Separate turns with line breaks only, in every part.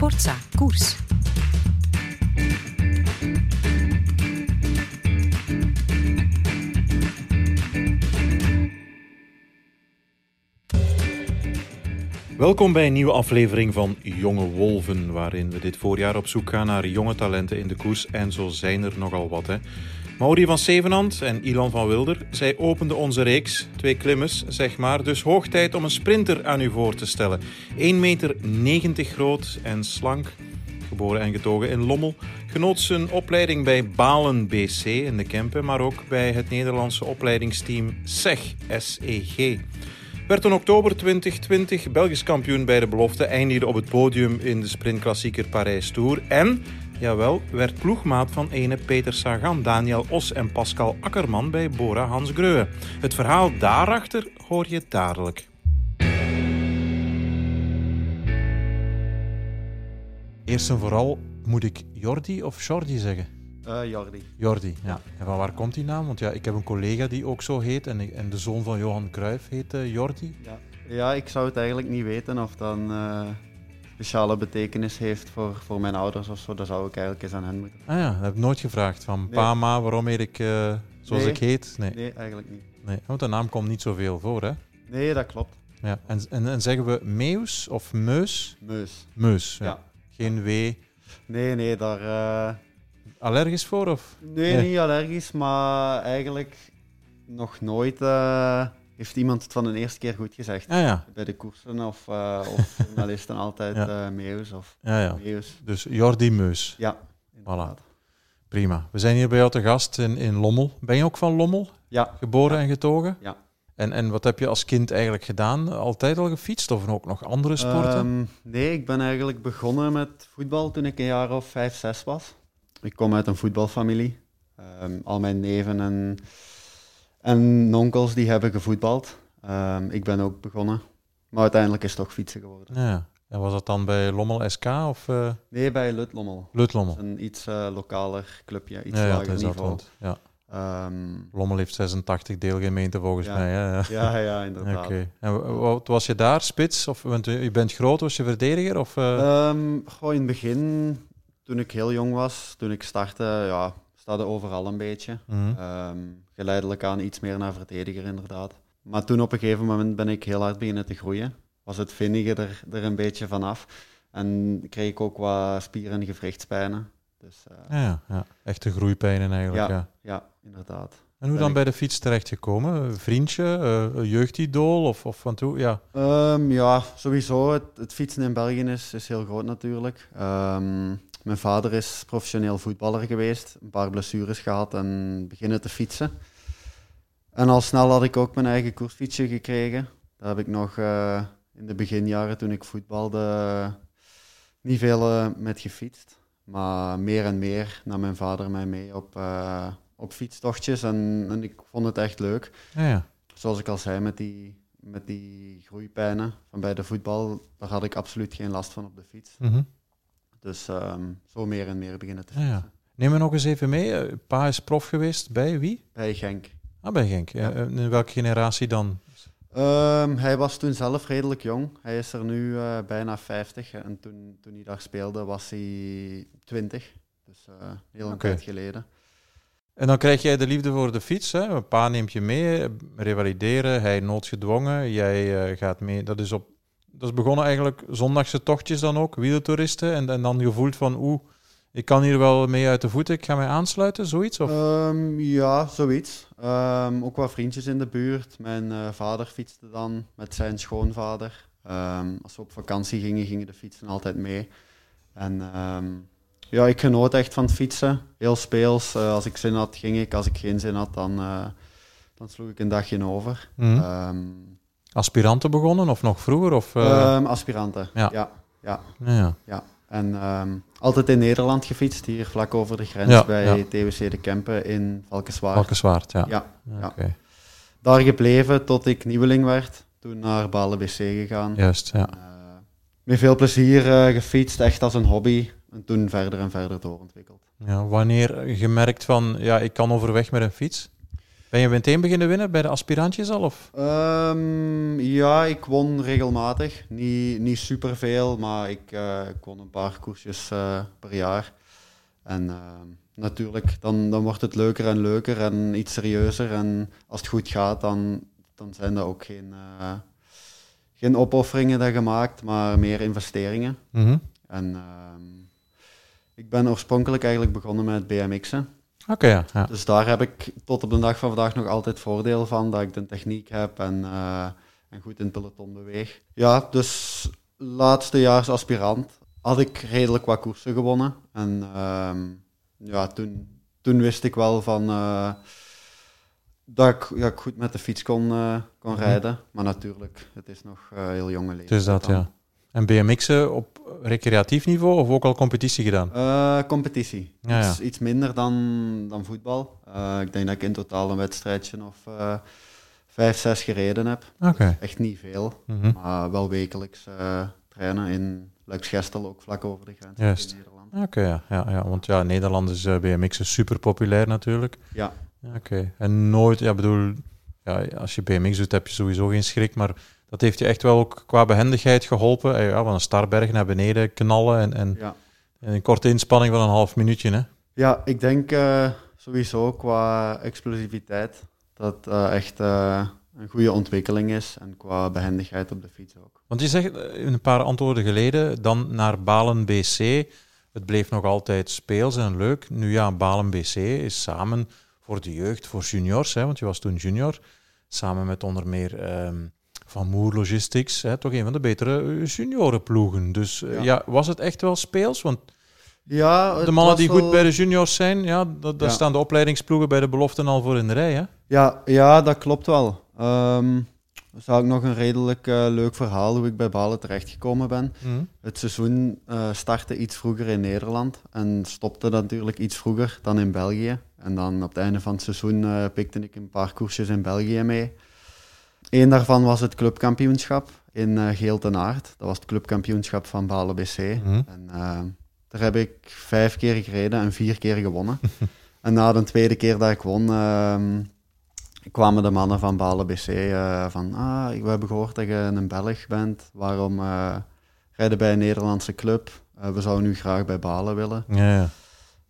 Sportza Koers.
Welkom bij een nieuwe aflevering van Jonge Wolven, waarin we dit voorjaar op zoek gaan naar jonge talenten in de koers. En zo zijn er nogal wat. Hè. Mauri van Zevenand en Ilan van Wilder, zij openden onze reeks. Twee klimmers, zeg maar. Dus hoog tijd om een sprinter aan u voor te stellen. 1,90 meter groot en slank. Geboren en getogen in Lommel. Genoot zijn opleiding bij Balen BC in de Kempen, maar ook bij het Nederlandse opleidingsteam SEG, SEG. Werd in oktober 2020 Belgisch kampioen bij de belofte, eindigde op het podium in de sprintklassieker Parijs Tour en, jawel, werd ploegmaat van ene Peter Sagan, Daniel Os en Pascal Akkerman bij Bora Hans Greuwe. Het verhaal daarachter hoor je dadelijk. Eerst en vooral moet ik Jordi of Jordi zeggen?
Uh, Jordi.
Jordi, ja. En van waar komt die naam? Want ja, ik heb een collega die ook zo heet en, ik- en de zoon van Johan Cruijff heet eh, Jordi.
Ja. ja, ik zou het eigenlijk niet weten of dat een eh, speciale betekenis heeft voor, voor mijn ouders of zo. Dat zou ik eigenlijk eens aan hen moeten.
Ah ja, dat heb ik nooit gevraagd. Van
Nee.
pa, ma, waarom heet ik eh, zoals
Nee.
ik heet? Nee.
Nee, eigenlijk niet.
nee. Want de naam komt niet zoveel voor, hè?
Nee, dat klopt.
Ja. En, en, en zeggen we Meus of Meus?
Meus.
Meus, ja.
Ja.
Geen W.
Nee, nee, daar... eh,
Allergisch voor? Of?
nee,
Nee.
niet allergisch, maar eigenlijk nog nooit eh, heeft iemand het van de eerste keer goed gezegd.
Ah ja,
Bij de koersen of, eh of journalisten altijd
Ja.
eh Meus of
ja, ja.
Meus.
Dus Jordi Meus.
Ja, inderdaad.
Prima. We zijn hier bij jou te gast in, in Lommel. Ben je ook van Lommel?
Ja,
Geboren en getogen?
Ja.
En, en wat heb je als kind eigenlijk gedaan? Altijd al gefietst of ook nog andere sporten?
Ehm, nee, ik ben eigenlijk begonnen met voetbal toen ik een jaar of vijf, zes was. Ik kom uit een voetbalfamilie. Ehm, al mijn neven en, en onkels die hebben gevoetbald. Ehm, ik ben ook begonnen. Maar uiteindelijk is het toch fietsen geworden.
ja. En was dat dan bij Lommel SK of eh
Nee, bij Lutlommel.
Lutlommel?
Dat is een iets eh, lokaler clubje, iets
ja, ja,
lager
dat,
niveau.
want, ja.
Ehm,
Lommel heeft 86 deelgemeenten volgens
Ja.
mij. Hè? Ja.
ja, ja, inderdaad.
Oké. En wa- wat was je daar, spits? Of, want je bent groot, was je verdediger? Of?
Ehm, goh, in het begin, toen ik heel jong was, toen ik startte, ja, staat overal een beetje.
Mhm.
Ehm, geleidelijk aan iets meer naar verdediger, inderdaad. Maar toen op een gegeven moment ben ik heel hard beginnen te groeien. Was het vinnige er, er een beetje vanaf. En kreeg ik ook wat spier- en gewrichtspijnen. Dus eh,
ja, ja, echte groeipijnen eigenlijk. Ja.
Ja. ja, inderdaad.
En hoe
Ben
dan
ik-
bij de fiets terechtgekomen? Een Vriendje, eh, een jeugdidool of, of van toe? Ja.
Ehm, ja, sowieso. Het, het fietsen in België is, is heel groot natuurlijk. Ehm, mijn vader is professioneel voetballer geweest, een paar blessures gehad en beginnen te fietsen. En al snel had ik ook mijn eigen koersfietsje gekregen. Daar heb ik nog eh, in de beginjaren toen ik voetbalde niet veel eh, met gefietst. Maar meer en meer nam mijn vader mij mee op, eh, op fietstochtjes en, en ik vond het echt leuk
Ja, ja.
zoals ik al zei, met die, met die groeipijnen van bij de voetbal, daar had ik absoluut geen last van op de fiets.
Mhm.
Dus ehm, zo meer en meer beginnen te
Ja, ja.
fietsen.
Neem me nog eens even mee. Eh, Pa is prof geweest bij wie?
Bij Genk.
Ah, bij Genk.
Ja.
Eh, In welke generatie dan?
Ehm, hij was toen zelf redelijk jong. Hij is er nu eh, bijna 50. En toen, toen hij daar speelde, was hij 20. Dus heel een tijd geleden.
En dan krijg jij de liefde voor de fiets. Hè? Pa neemt je mee, revalideren, hij noodgedwongen. Jij gaat mee. Dat is, op, dat is begonnen eigenlijk zondagse tochtjes dan ook, wielertoeristen. En, en dan gevoeld van, oeh, ik kan hier wel mee uit de voeten, ik ga mij aansluiten, zoiets? Of?
Ehm, ja, zoiets. Ehm, ook wat vriendjes in de buurt. Mijn eh, vader fietste dan met zijn schoonvader. Ehm, als we op vakantie gingen, gingen de fietsen altijd mee. En ja, ik genoot echt van het fietsen. Heel speels. Eh, als ik zin had, ging ik. Als ik geen zin had, dan, eh, dan sloeg ik een dagje over. Ehm,
Aspiranten begonnen of nog vroeger? Of,
ehm, aspiranten.
ja.
Ja. ja,
ja, ja.
En ehm, altijd in Nederland gefietst, hier vlak over de grens
Ja,
bij
ja.
TWC De Kempen in Valkenswaard.
Valkenswaard, ja.
Ja, daar gebleven tot ik nieuweling werd. Toen naar Balen BC gegaan.
juist, ja.
Eh, met veel plezier eh, gefietst, echt als een hobby. En toen verder en verder doorontwikkeld.
ja. Wanneer gemerkt van, ja, ik kan overweg met een fiets? Ben je meteen beginnen winnen bij de aspirantjes al? Of?
Ehm, ja, ik won regelmatig. Niet, niet superveel, maar ik, uh, ik won een paar koersjes uh, per jaar. En uh, natuurlijk, dan, dan wordt het leuker en leuker en iets serieuzer. En als het goed gaat, dan, dan zijn er ook geen, geen opofferingen dat gemaakt, maar meer investeringen.
Mm -hmm.
En ehm, ik ben oorspronkelijk eigenlijk begonnen met BMX'en.
Oké, ja, ja,
Dus daar heb ik tot op de dag van vandaag nog altijd voordeel van, dat ik de techniek heb en, uh, en goed in het peloton beweeg. Ja, dus laatste jaar als aspirant had ik redelijk wat koersen gewonnen. En uh, ja, toen, toen wist ik wel van uh, dat ik, ja, ik goed met de fiets kon, uh, kon
Mhm.
rijden. Maar natuurlijk, het is nog heel jonge leeftijd.
Dus dat,
dan.
ja. En BMX'en op recreatief niveau of ook al competitie gedaan?
Uh, competitie.
Ja,
iets,
ja.
iets, minder dan, dan voetbal. Uh, ik denk dat ik in totaal een wedstrijdje of uh, vijf, zes gereden heb.
Oké.
Echt niet veel,
Mm -hmm.
maar wel wekelijks trainen in Luiksgestel, ook vlak over de grens
Juist.
in Nederland.
Oké, okay, ja, ja, ja. Want ja, Nederland is uh, BMX'en super populair natuurlijk.
Ja.
Oké. Okay. En nooit, ja, bedoel, ja, als je BMX doet heb je sowieso geen schrik, maar dat heeft je echt wel ook qua behendigheid geholpen. Ja, van een startberg naar beneden knallen en, en,
ja.
en een korte inspanning van een half minuutje. Hè?
Ja, ik denk uh, sowieso qua explosiviteit dat uh, echt uh, een goede ontwikkeling is. En qua behendigheid op de fiets ook.
Want je zegt eh, een paar antwoorden geleden dan naar Balen BC. Het bleef nog altijd speels en leuk. Nu ja, Balen BC is samen voor de jeugd, voor juniors, hè, want je was toen junior, samen met onder meer... Um, van Moer Logistics, hè, toch een van de betere juniorenploegen. Dus ja. Uh, ja. was het echt wel speels? Want
ja,
de mannen die
wel...
goed bij de juniors zijn, ja, daar ja. staan de opleidingsploegen bij de beloften al voor in de rij. Hè?
Ja, ja, dat klopt wel. Um, dat is ook nog een redelijk uh, leuk verhaal hoe ik bij Balen terechtgekomen ben.
Mm.
Het seizoen uh, startte iets vroeger in Nederland en stopte natuurlijk iets vroeger dan in België. En dan op het einde van het seizoen uh, pikte ik een paar koersjes in België mee. Eén daarvan was het clubkampioenschap in uh, Geel ten Aard. Dat was het clubkampioenschap van Balen BC.
Mm.
En uh, daar heb ik vijf keer gereden en vier keer gewonnen. en na de tweede keer dat ik won, uh, kwamen de mannen van Balen BC uh, van... Ah, we hebben gehoord dat je een Belg bent. Waarom rijden bij een Nederlandse club? We zouden nu graag bij Balen willen.
Ja, ja.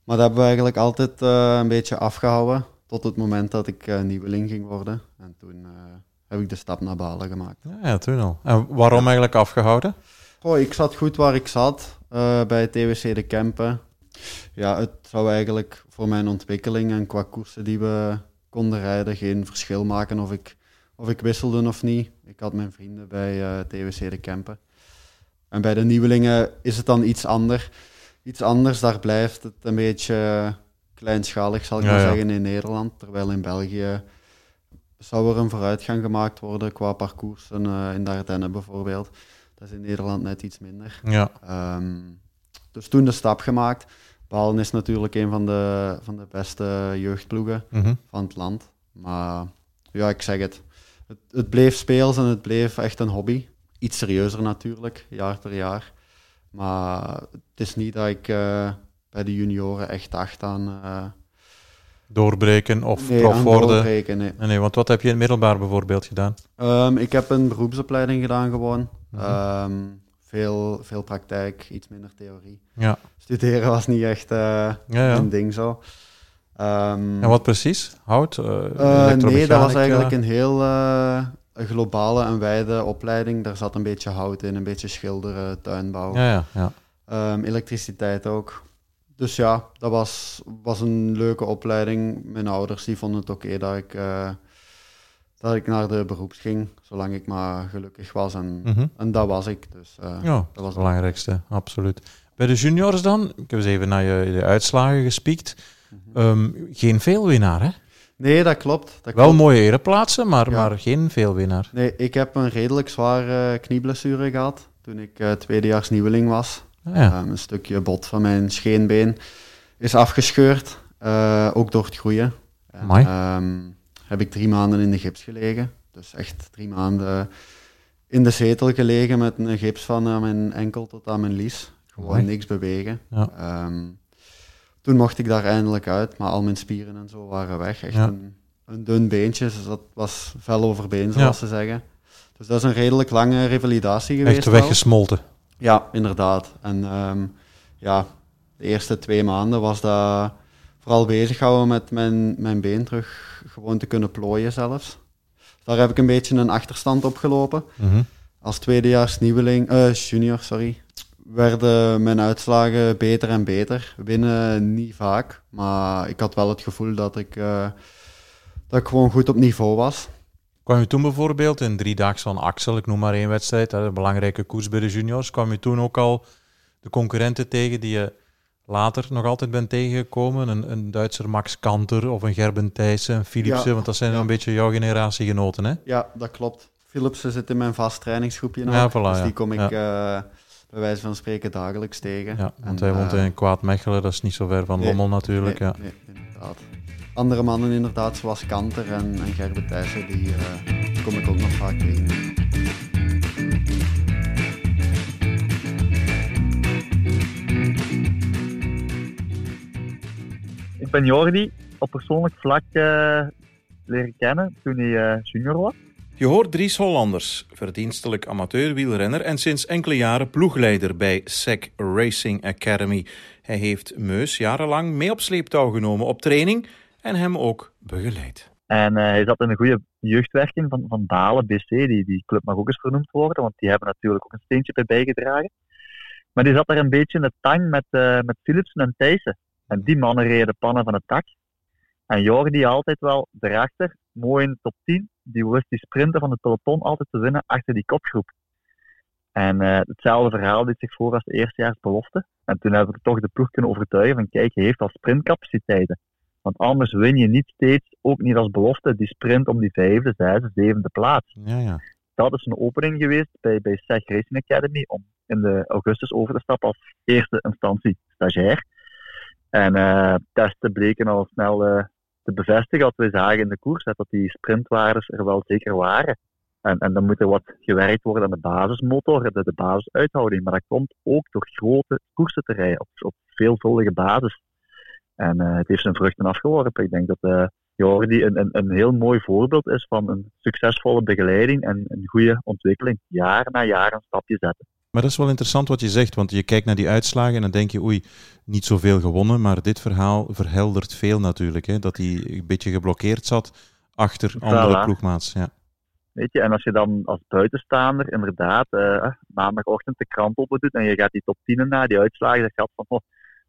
Maar dat hebben we eigenlijk altijd een beetje afgehouden. Tot het moment dat ik nieuweling ging worden. En toen heb ik de stap naar Balen gemaakt.
Ja, toen al. En waarom ja. eigenlijk afgehouden?
Oh, ik zat goed waar ik zat, uh, bij TWC de Kempen. Ja, het zou eigenlijk voor mijn ontwikkeling en qua koersen die we konden rijden geen verschil maken of ik, of ik wisselde of niet. Ik had mijn vrienden bij uh, TWC de Kempen. En bij de nieuwelingen is het dan iets anders. Iets anders, daar blijft het een beetje kleinschalig, zal ik
ja,
maar zeggen, in Nederland. Terwijl in België zou er een vooruitgang gemaakt worden qua parcoursen uh, in de Ardennen bijvoorbeeld. Dat is in Nederland net iets minder.
Ja.
Um, dus toen de stap gemaakt. Balen is natuurlijk een van de, van de beste jeugdploegen
mm -hmm.
van het land. Maar ja, ik zeg het. het. Het bleef speels en het bleef echt een hobby. Iets serieuzer natuurlijk, jaar per jaar. Maar het is niet dat ik uh, bij de junioren echt dacht aan...
Doorbreken of
nee,
prof worden?
Doorbreken, nee.
nee. want wat heb je in het middelbaar bijvoorbeeld gedaan?
Um, ik heb een beroepsopleiding gedaan gewoon.
Mhm.
Mm -hmm. um, veel, veel praktijk, iets minder theorie.
Ja.
Studeren was niet echt uh,
ja, ja.
een ding zo. Um,
en wat precies? Hout? Uh,
uh, nee, dat was eigenlijk een heel globale en wijde opleiding. Daar zat een beetje hout in, een beetje schilderen, tuinbouw.
Ja, ja, ja.
Um, elektriciteit ook. Dus ja, dat was, was een leuke opleiding. Mijn ouders die vonden het oké okay dat ik uh, dat ik naar de beroeps ging, zolang ik maar gelukkig was. En,
mm -hmm.
en dat was ik. Dus, uh,
ja, dat was het belangrijkste, absoluut. Bij de juniors dan, ik heb eens even naar je, je uitslagen gespiekt. Mm -hmm. um, geen veelwinnaar, hè?
Nee, dat klopt. Dat
Wel
klopt.
mooie ereplaatsen, maar, ja. maar geen veelwinnaar.
Nee, ik heb een redelijk zware knieblessure gehad toen ik uh, tweedejaars nieuweling was.
Ah, ja.
um, een stukje bot van mijn scheenbeen is afgescheurd, uh, ook door het groeien. En, um, heb ik drie maanden in de gips gelegen. Dus echt drie maanden in de zetel gelegen met een gips van uh, mijn enkel tot aan mijn lies. Gewoon
Mooi.
niks bewegen.
Ja.
Um, toen mocht ik daar eindelijk uit, maar al mijn spieren en zo waren weg. Echt
Ja.
een, een dun beentje, dus dat was fel over been, zoals ze zeggen. Dus dat is een redelijk lange revalidatie geweest.
Echt weggesmolten.
Ja, inderdaad. En ehm, ja, de eerste twee maanden was dat vooral bezig houden met mijn, mijn been terug gewoon te kunnen plooien zelfs. Daar heb ik een beetje een achterstand opgelopen.
Mhm.
Als tweedejaars nieuweling, uh, junior, sorry, werden mijn uitslagen beter en beter. Winnen niet vaak, maar ik had wel het gevoel dat ik, uh, dat ik gewoon goed op niveau was.
Kwam je toen bijvoorbeeld in driedaags van Axel, ik noem maar één wedstrijd, een belangrijke koers bij de juniors, kwam je toen ook al de concurrenten tegen die je later nog altijd bent tegengekomen? Een, een Duitser Max Kanter of een Gerben Thijssen, een Philipsen, want dat zijn een beetje jouw generatiegenoten, hè?
Ja, dat klopt. Philipsen zit in mijn vast trainingsgroepje nog, ja, voilà, dus die kom ik... Uh, bij wijze van spreken dagelijks tegen.
Ja, want hij woont in Kwaad Mechelen, dat is niet zo ver van Lommel natuurlijk.
Nee,
ja.
nee, inderdaad. Andere mannen inderdaad, zoals Kanter en, en Gerben Thijssen, die uh, kom ik ook nog vaak tegen.
Ik ben Jordi op persoonlijk vlak uh, leren kennen toen hij uh, junior was.
Je hoort Dries Hollanders, verdienstelijk amateurwielrenner en sinds enkele jaren ploegleider bij SEC Racing Academy. Hij heeft Meus jarenlang mee op sleeptouw genomen op training en hem ook begeleid.
En uh, hij zat in een goede jeugdwerking van, van Dalen, BC, die, die club mag ook eens vernoemd worden, want die hebben natuurlijk ook een steentje bij bijgedragen. Maar die zat daar een beetje in de tang met, uh, met Philipsen en Thijssen. En die mannen reden pannen van het dak. En Jordi altijd wel erachter, mooi in de top 10. Die wist die sprinten van de peloton altijd te winnen achter die kopgroep. En uh, hetzelfde verhaal deed zich voor als de eerstejaarsbelofte. En toen hebben we toch de ploeg kunnen overtuigen van kijk, je heeft al sprintcapaciteiten. Want anders win je niet steeds, ook niet als belofte, die sprint om die vijfde, zesde, zevende plaats.
Ja, ja.
Dat is een opening geweest bij, bij SEG Racing Academy om in de augustus over te stappen als eerste instantie stagiair. En uh, testen bleken al snel uh, te bevestigen wat we zagen in de koers, dat die sprintwaardes er wel zeker waren. En, en dan moet er wat gewerkt worden aan de basismotor, de, de basisuithouding. Maar dat komt ook door grote koersen te rijden, op, op veelvuldige basis. En uh, het heeft zijn vruchten afgeworpen. Ik denk dat uh, Jordi een, een, een heel mooi voorbeeld is van een succesvolle begeleiding en een goede ontwikkeling. Jaar na jaar een stapje zetten.
Maar dat is wel interessant wat je zegt, want je kijkt naar die uitslagen en dan denk je, oei, niet zoveel gewonnen, maar dit verhaal verheldert veel natuurlijk. Hè? Dat hij een beetje geblokkeerd zat achter andere ploegmaats. Ja.
Weet je, en als je dan als buitenstaander inderdaad uh, maandagochtend de krant open doet en je gaat die top 10 na, die uitslagen, dat gaat van oh,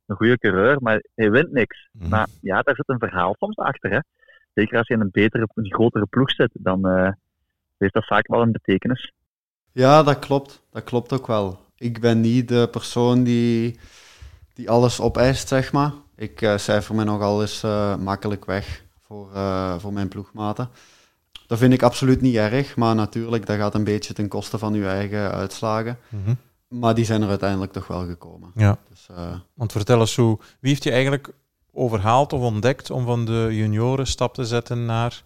een goede coureur, maar hij wint niks. Mm -hmm. Maar ja, daar zit een verhaal soms achter. Hè? Zeker als je in een betere, een grotere ploeg zit, dan uh, heeft dat vaak wel een betekenis.
Ja, dat klopt. Dat klopt ook wel. Ik ben niet de persoon die, die alles opeist, zeg maar. Ik uh, cijfer me nogal eens uh, makkelijk weg voor, uh, voor mijn ploegmaten. Dat vind ik absoluut niet erg, maar natuurlijk, dat gaat een beetje ten koste van uw eigen uitslagen.
Mm -hmm.
Maar die zijn er uiteindelijk toch wel gekomen.
Ja.
Dus,
Want vertel eens hoe, wie heeft je eigenlijk overhaald of ontdekt om van de junioren stap te zetten naar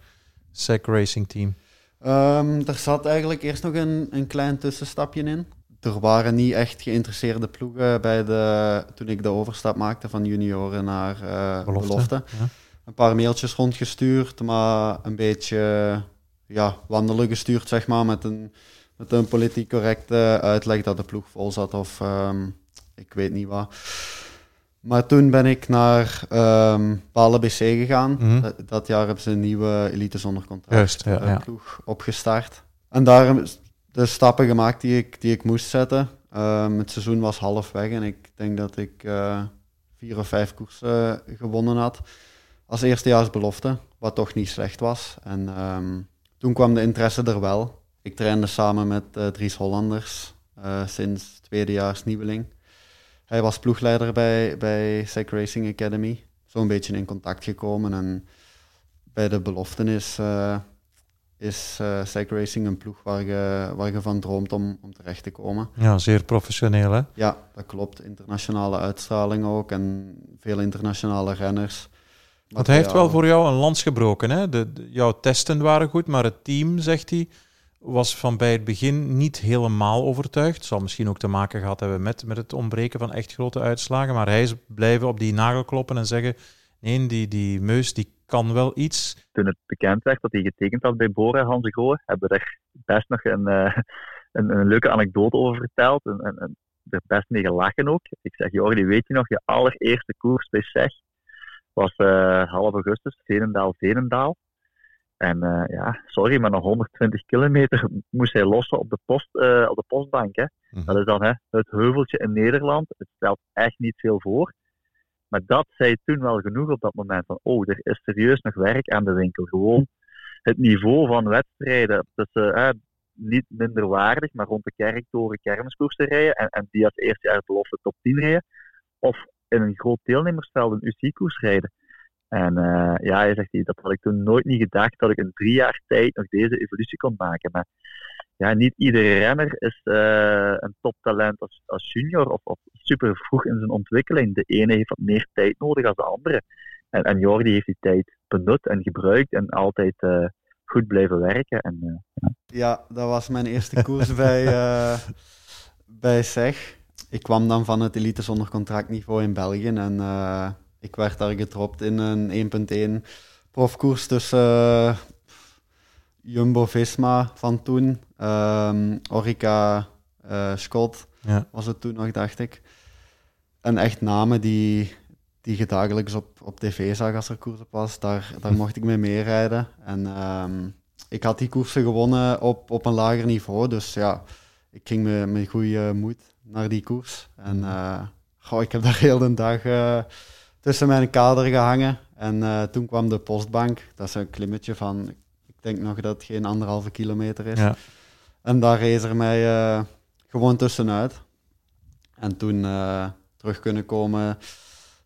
SEC Racing Team?
Um, er zat eigenlijk eerst nog een, een klein tussenstapje in. Er waren niet echt geïnteresseerde ploegen bij de, toen ik de overstap maakte van junioren naar uh, belofte. belofte.
Ja.
Een paar mailtjes rondgestuurd, maar een beetje ja, wandelen gestuurd, zeg maar, met een, met een politiek correcte uitleg dat de ploeg vol zat of um, ik weet niet wat. Maar toen ben ik naar um, Palen BC gegaan.
Mhm.
Mm -hmm. dat, dat, jaar hebben ze een nieuwe elite zonder contract
Juist, ja, ja.
ploeg opgestart. En daar de stappen gemaakt die ik, die ik moest zetten. Um, het seizoen was half weg en ik denk dat ik uh, vier of vijf koersen gewonnen had. Als eerstejaarsbelofte, wat toch niet slecht was. En um, toen kwam de interesse er wel. Ik trainde samen met uh, Dries Hollanders uh, sinds tweedejaars nieuweling. Hij was ploegleider bij, bij SEC Racing Academy. Zo'n beetje in contact gekomen. En bij de beloften is, uh, is uh, SEC Racing een ploeg waar je, waar je van droomt om, om terecht te komen.
Ja, zeer professioneel hè?
Ja, dat klopt. Internationale uitstraling ook en veel internationale renners.
Want hij heeft wel voor jou een lans gebroken. Hè? De, de, jouw testen waren goed, maar het team, zegt hij, was van bij het begin niet helemaal overtuigd. Zal misschien ook te maken gehad hebben met, met het ontbreken van echt grote uitslagen. Maar hij is blijven op die nagel kloppen en zeggen... Nee, die, die Meus die kan wel iets.
Toen het bekend werd dat hij getekend had bij Bora Hans hebben we er best nog een, uh, een, een, leuke anekdote over verteld. En, en, en, er best mee gelachen ook. Ik zeg, Jordi, weet je nog, je allereerste koers bij SEG was uh, half augustus, Venendaal-Venendaal. En uh, ja, sorry, maar nog 120 kilometer moest hij lossen op de, post, uh, op de postbank. Hè. Mm -hmm. Dat is dan hè, het heuveltje in Nederland. Het stelt echt niet veel voor. Maar dat zei toen wel genoeg op dat moment van, oh, er is serieus nog werk aan de winkel. Gewoon het niveau van wedstrijden, tussen, uh, niet minder waardig, maar rond de kerktoren kermiskoersen rijden en, en die als eerste jaar belofte top 10 rijden. Of in een groot deelnemersveld een UC-koers rijden. En uh, ja, hij zegt, dat had ik toen nooit niet gedacht, dat ik in drie jaar tijd nog deze evolutie kon maken. Maar ja, niet iedere renner is uh, een toptalent als, als junior of, of, super vroeg in zijn ontwikkeling. De ene heeft wat meer tijd nodig dan de andere. En, en Jordi heeft die tijd benut en gebruikt en altijd uh, goed blijven werken. En,
ja. ja. dat was mijn eerste koers bij, bij SEG. Ik kwam dan van het elite zonder contractniveau in België en ik werd daar gedropt in een 1.1 profkoers tussen uh, Jumbo-Visma van toen, um, Orica uh, Scott ja. was het toen nog, dacht ik. En echt namen die, die je dagelijks op, op tv zag als er koers op was, daar, daar mocht ik mee meerijden. En um, ik had die koersen gewonnen op, op een lager niveau, dus ja, ik ging met, met goede moed naar die koers. En uh, goh, ik heb daar heel de dag tussen mijn kader gehangen. En uh, toen kwam de postbank. Dat is een klimmetje van, ik denk nog dat het geen anderhalve kilometer is. Ja. En daar rees er mij uh, gewoon tussenuit. En toen uh, terug kunnen komen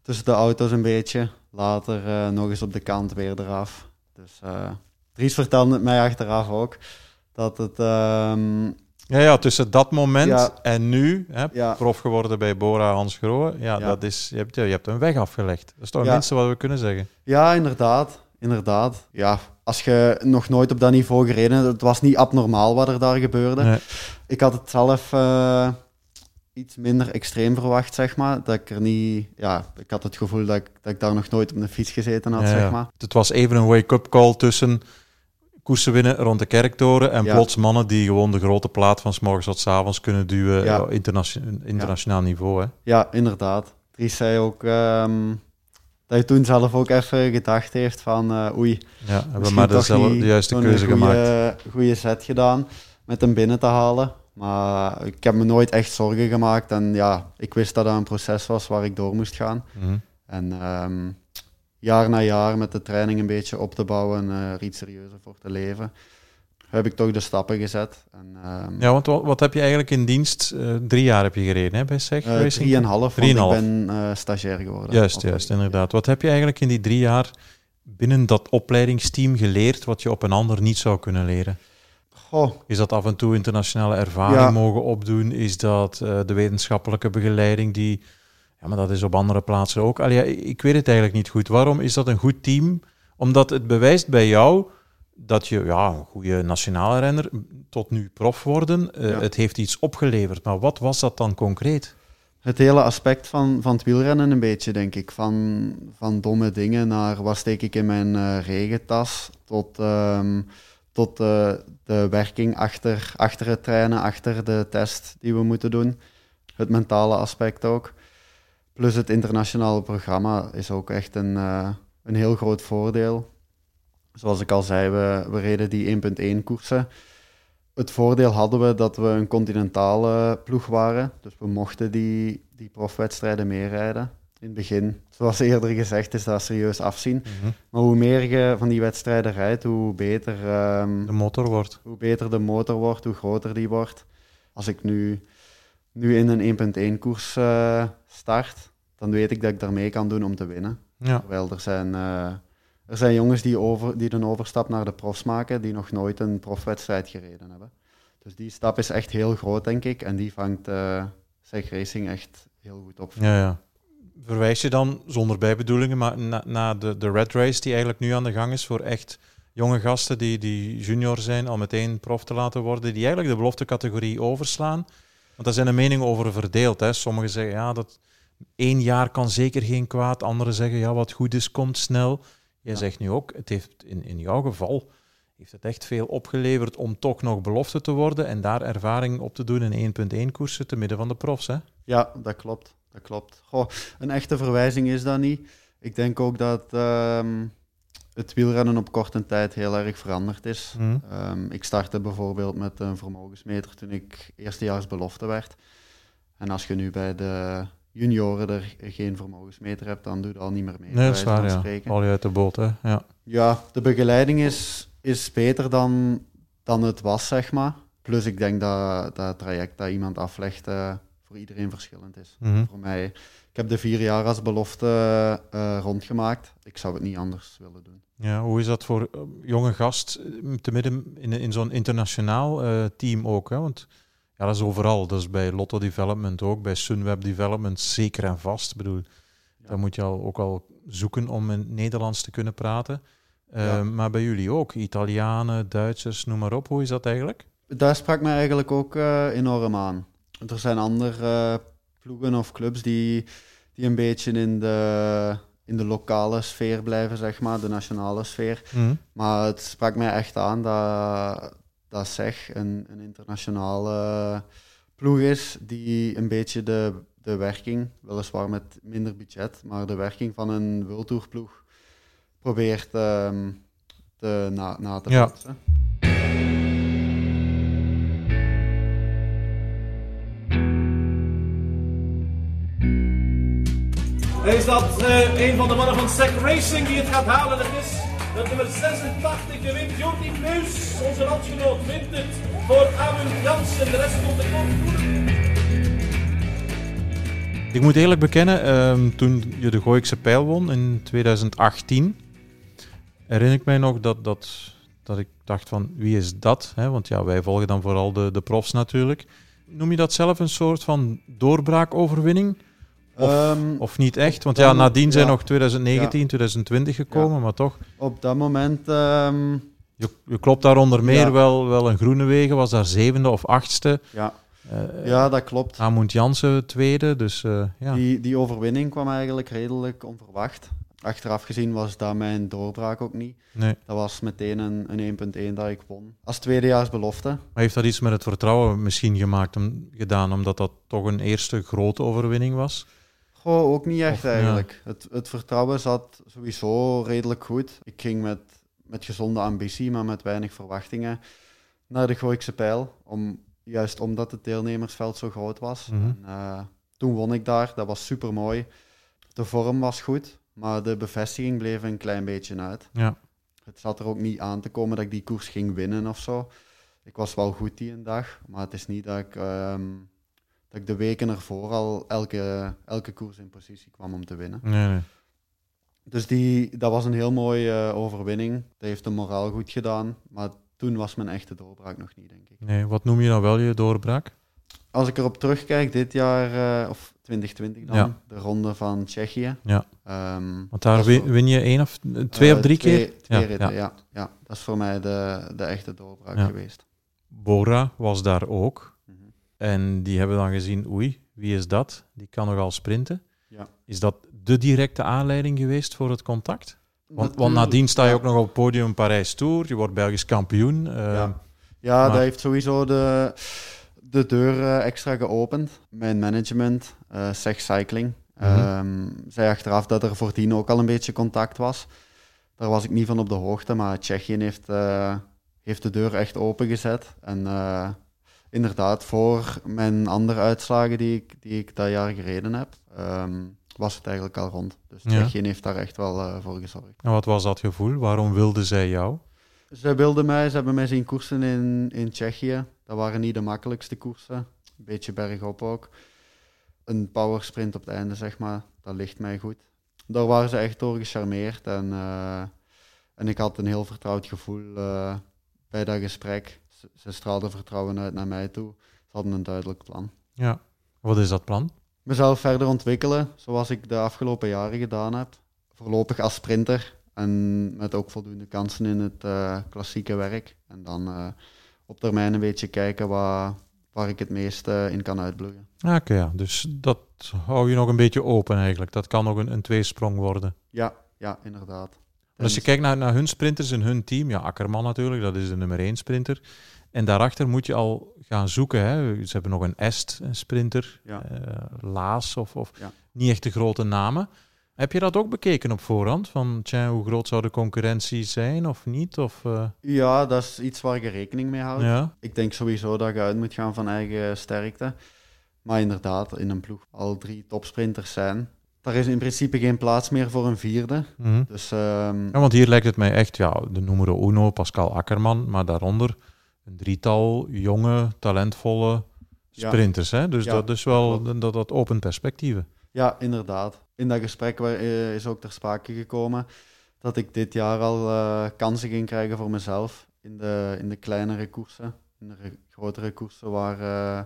tussen de auto's een beetje. Later nog eens op de kant weer eraf. Dus Dries vertelde het mij achteraf ook. Dat het...
Ja, ja, tussen dat moment ja. en nu, hè, ja. prof geworden bij Bora Hans Grohe, ja, Dat is, je, hebt, je hebt een weg afgelegd. Dat is toch het minste wat we kunnen zeggen.
Ja, inderdaad. Inderdaad. Ja, als je nog nooit op dat niveau gereden het was niet abnormaal wat er daar gebeurde. Nee. Ik had het zelf uh, iets minder extreem verwacht, zeg maar. Dat ik er niet... Ja, ik had het gevoel dat ik, dat ik daar nog nooit op een fiets gezeten had, zeg maar.
Het was even een wake-up call tussen koersen winnen rond de kerktoren. En plots mannen die gewoon de grote plaat van s morgens tot s avonds kunnen duwen. Ja. internationaal, internationaal niveau. Hè?
Ja, inderdaad. Dries zei ook um, dat hij toen zelf ook even gedacht heeft van uh, oei.
Ja, hebben we maar de, de juiste keuze
goeie,
gemaakt.
goede set gedaan met hem binnen te halen. Maar ik heb me nooit echt zorgen gemaakt. En ja, ik wist dat dat een proces was waar ik door moest gaan. Mm -hmm. En um, jaar na jaar met de training een beetje op te bouwen en uh, er iets serieuzer voor te leven, heb ik toch de stappen gezet. En, um,
ja, want wat, wat, heb je eigenlijk in dienst? Uh, drie jaar heb je gereden hè, bij SEG?
Uh, drieënhalf, want ik ben uh, stagiair geworden.
Juist, juist, inderdaad. Wat heb je eigenlijk in die drie jaar binnen dat opleidingsteam geleerd wat je op een ander niet zou kunnen leren?
Goh.
Is dat af en toe internationale ervaring ja. mogen opdoen? Is dat de wetenschappelijke begeleiding die ja, maar dat is op andere plaatsen ook. Allee, ik weet het eigenlijk niet goed. Waarom is dat een goed team? Omdat het bewijst bij jou dat je ja, een goede nationale renner tot nu prof worden. Uh, Het heeft iets opgeleverd. Maar wat was dat dan concreet?
Het hele aspect van, van het wielrennen een beetje, denk ik. Van, van domme dingen naar wat steek ik in mijn uh, regentas, tot, um, tot uh, de werking achter, achter het trainen, achter de test die we moeten doen. Het mentale aspect ook. Plus het internationale programma is ook echt een, uh, een heel groot voordeel. Zoals ik al zei, we, we reden die 1.1 koersen. Het voordeel hadden we dat we een continentale ploeg waren. Dus we mochten die, die profwedstrijden meerijden. In het begin, zoals eerder gezegd, is dat serieus afzien. Mm Maar hoe meer je van die wedstrijden rijdt, hoe beter um,
de motor wordt.
Hoe beter de motor wordt, hoe groter die wordt. Als ik nu, nu in een 1.1 koers uh, start, dan weet ik dat ik daarmee kan doen om te winnen. Ja. Terwijl er zijn, uh, er zijn jongens die, over, die een overstap naar de profs maken, die nog nooit een profwedstrijd gereden hebben. Dus die stap is echt heel groot, denk ik. En die vangt uh, Zeg Racing echt heel goed op.
Ja, ja. Verwijs je dan, zonder bijbedoelingen, maar naar na de, de Red Race die eigenlijk nu aan de gang is voor echt jonge gasten die, die junior zijn, al meteen prof te laten worden, die eigenlijk de belofte categorie overslaan? Want daar zijn de meningen over verdeeld. Hè. Sommigen zeggen, ja, dat, één jaar kan zeker geen kwaad. Anderen zeggen, ja, wat goed is, komt snel. Jij zegt nu ook, het heeft in, in jouw geval heeft het echt veel opgeleverd om toch nog belofte te worden en daar ervaring op te doen in 1.1 koersen te midden van de profs, hè?
Ja, dat klopt. Dat klopt. Goh, een echte verwijzing is dat niet. Ik denk ook dat ehm, het wielrennen op korte tijd heel erg veranderd is.
Mhm.
Ehm, ik startte bijvoorbeeld met een vermogensmeter toen ik eerstejaars belofte werd. En als je nu bij de junioren er geen vermogensmeter hebt, dan doe je al niet meer mee.
Nee, dat is waar, ja.
spreken.
Val je uit de boot, hè? Ja.
Ja, de begeleiding is, is beter dan, dan het was, zeg maar. Plus ik denk dat dat het traject dat iemand aflegt eh, voor iedereen verschillend is.
Mhm.
Voor mij, ik heb de vier jaar als belofte eh, rondgemaakt. Ik zou het niet anders willen doen.
Ja, hoe is dat voor eh, jonge gast, te midden in, in zo'n internationaal team ook? Hè? Want ja, dat is overal. Dat is bij Lotto Development ook, bij Sunweb Development zeker en vast. Ik bedoel, daar moet je al, ook al zoeken om in het Nederlands te kunnen praten. Eh,
Ja.
Maar bij jullie ook, Italianen, Duitsers, noem maar op. Hoe is dat eigenlijk?
Daar sprak mij eigenlijk ook eh, enorm aan. Er zijn andere eh, ploegen of clubs die, die een beetje in de, in de lokale sfeer blijven, zeg maar, de nationale sfeer.
Mhm.
Maar het sprak mij echt aan dat, dat zeg een, een internationale ploeg is die een beetje de, de werking, weliswaar met minder budget, maar de werking van een World Tour ploeg probeert ehm, te, na, na te
Ja.
bootsen.
Is dat eh, een van de mannen van Sec Racing die het gaat halen? Het is het nummer 86 gewint Jordi Meus. Onze landgenoot wint het voor Amund Jansen. De rest komt de kort.
Ik moet eerlijk bekennen, ehm, toen je de Gooikse Pijl won in 2018, herinner ik mij nog dat, dat, dat ik dacht van wie is dat? Want ja, wij volgen dan vooral de, de profs natuurlijk. Noem je dat zelf een soort van doorbraakoverwinning? Of,
Ehm,
of niet echt? Want ja, nadien zijn
ja.
nog 2019, 2020 gekomen, maar toch.
Op dat moment, ehm,
Je, je klopt daar onder meer wel, wel een groene wegen, was daar zevende of achtste.
ja,
Eh
ja, dat klopt.
Amund Jansen tweede, dus eh, ja.
Die, die overwinning kwam eigenlijk redelijk onverwacht. Achteraf gezien was dat mijn doorbraak ook niet.
Nee.
Dat was meteen een, een 1.1 dat ik won. Als tweedejaars belofte.
Maar heeft dat iets met het vertrouwen misschien gemaakt, om, gedaan, omdat dat toch een eerste grote overwinning was?
Goh, ook niet echt
Of, ja.
eigenlijk. Het, het vertrouwen zat sowieso redelijk goed. Ik ging met, met gezonde ambitie, maar met weinig verwachtingen naar de Gooikse Pijl. Om, juist omdat het deelnemersveld zo groot was.
Mhm.
En, eh, toen won ik daar, dat was super mooi. De vorm was goed, maar de bevestiging bleef een klein beetje uit.
Ja.
Het zat er ook niet aan te komen dat ik die koers ging winnen of zo. Ik was wel goed die een dag, maar het is niet dat ik, ehm, dat ik de weken ervoor al elke, elke koers in positie kwam om te winnen.
Nee, nee.
Dus die, dat was een heel mooie eh, overwinning. Dat heeft de moraal goed gedaan, maar toen was mijn echte doorbraak nog niet, denk ik.
nee. Wat noem je dan wel je doorbraak?
Als ik erop terugkijk, dit jaar, eh, of 2020 dan,
Ja.
de ronde van Tsjechië.
Ja.
Ehm,
Want daar win,
voor-
win je één of twee
eh,
of drie
twee-
keer?
Twee
Ja,
ritten,
ja.
ja. ja. Dat is voor mij de, de echte doorbraak geweest.
Bora was daar ook. En die hebben dan gezien, oei, wie is dat? Die kan nogal sprinten.
Ja.
Is dat de directe aanleiding geweest voor het contact? Want, want nadien sta je ook nog op het podium Parijs Tour. Je wordt Belgisch kampioen. eh,
Ja. Ja,
Maar-
dat heeft sowieso de, de deur eh, extra geopend. Mijn management, Seg Cycling, ehm, zei achteraf dat er voordien ook al een beetje contact was. Daar was ik niet van op de hoogte, maar Tsjechië heeft, heeft de deur echt opengezet. En inderdaad, voor mijn andere uitslagen die ik, die ik dat jaar gereden heb, ehm, was het eigenlijk al rond. Dus
Ja.
Tsjechië heeft daar echt wel eh, voor gezorgd.
En wat was dat gevoel? Waarom wilden zij jou?
Ze wilden mij, ze hebben mij zien koersen in, in Tsjechië. Dat waren niet de makkelijkste koersen. Een beetje bergop ook. Een powersprint op het einde, zeg maar, dat ligt mij goed. Daar waren ze echt door gecharmeerd. En, eh, en ik had een heel vertrouwd gevoel eh, bij dat gesprek. Ze, ze straalden vertrouwen uit naar mij toe. Ze hadden een duidelijk plan.
Ja. Wat is dat plan?
Mezelf verder ontwikkelen, zoals ik de afgelopen jaren gedaan heb. Voorlopig als sprinter en met ook voldoende kansen in het eh, klassieke werk. En dan eh, op termijn een beetje kijken waar, waar ik het meest eh, in kan uitbloeien.
Ah, Oké, ja. Dus dat hou je nog een beetje open eigenlijk. Dat kan nog een, een tweesprong worden.
Ja, ja, inderdaad.
Als je kijkt naar, naar hun sprinters en hun team, ja, Akkerman natuurlijk, dat is de nummer één sprinter. En daarachter moet je al gaan zoeken. Hè. Ze hebben nog een Est, een sprinter,
Ja.
eh, Laas of, of
Ja.
niet echt de grote namen. Heb je dat ook bekeken op voorhand? Van, tja, hoe groot zou de concurrentie zijn of niet? Of, eh,
Ja, dat is iets waar je rekening mee houdt.
ja?
Ik denk sowieso dat je uit moet gaan van eigen sterkte. Maar inderdaad, in een ploeg al drie topsprinters zijn. Daar is in principe geen plaats meer voor een vierde.
Mhm.
Dus ehm,
Ja, want hier lijkt het mij echt, ja, de numero uno, Pascal Akkerman, maar daaronder een drietal jonge, talentvolle
Ja.
sprinters. Hè? Dus
Ja,
dat is wel, dat, dat opent perspectieven.
ja, inderdaad. In dat gesprek wa- eh, is ook ter sprake gekomen dat ik dit jaar al eh, kansen ging krijgen voor mezelf in de, in de kleinere koersen. In de re- grotere koersen waar, eh,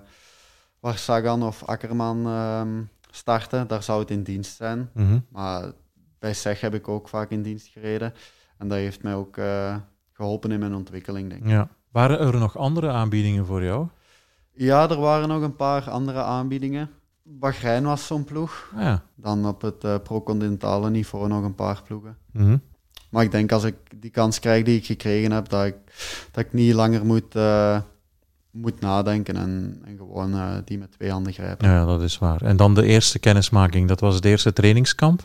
waar Sagan of Akkerman ehm, starten, daar zou het in dienst zijn.
Mhm.
Maar bij SEG heb ik ook vaak in dienst gereden. En dat heeft mij ook eh, geholpen in mijn ontwikkeling, denk ik.
Ja. Waren er nog andere aanbiedingen voor jou?
Ja, er waren nog een paar andere aanbiedingen. Bahrein was zo'n ploeg.
Ja.
Dan op het eh pro-continentale niveau nog een paar ploegen.
Mhm.
Maar ik denk als ik die kans krijg die ik gekregen heb, dat ik, dat ik niet langer moet, eh, moet nadenken en, en gewoon eh, die met twee handen grijpen.
ja, dat is waar. En dan de eerste kennismaking, dat was het eerste trainingskamp?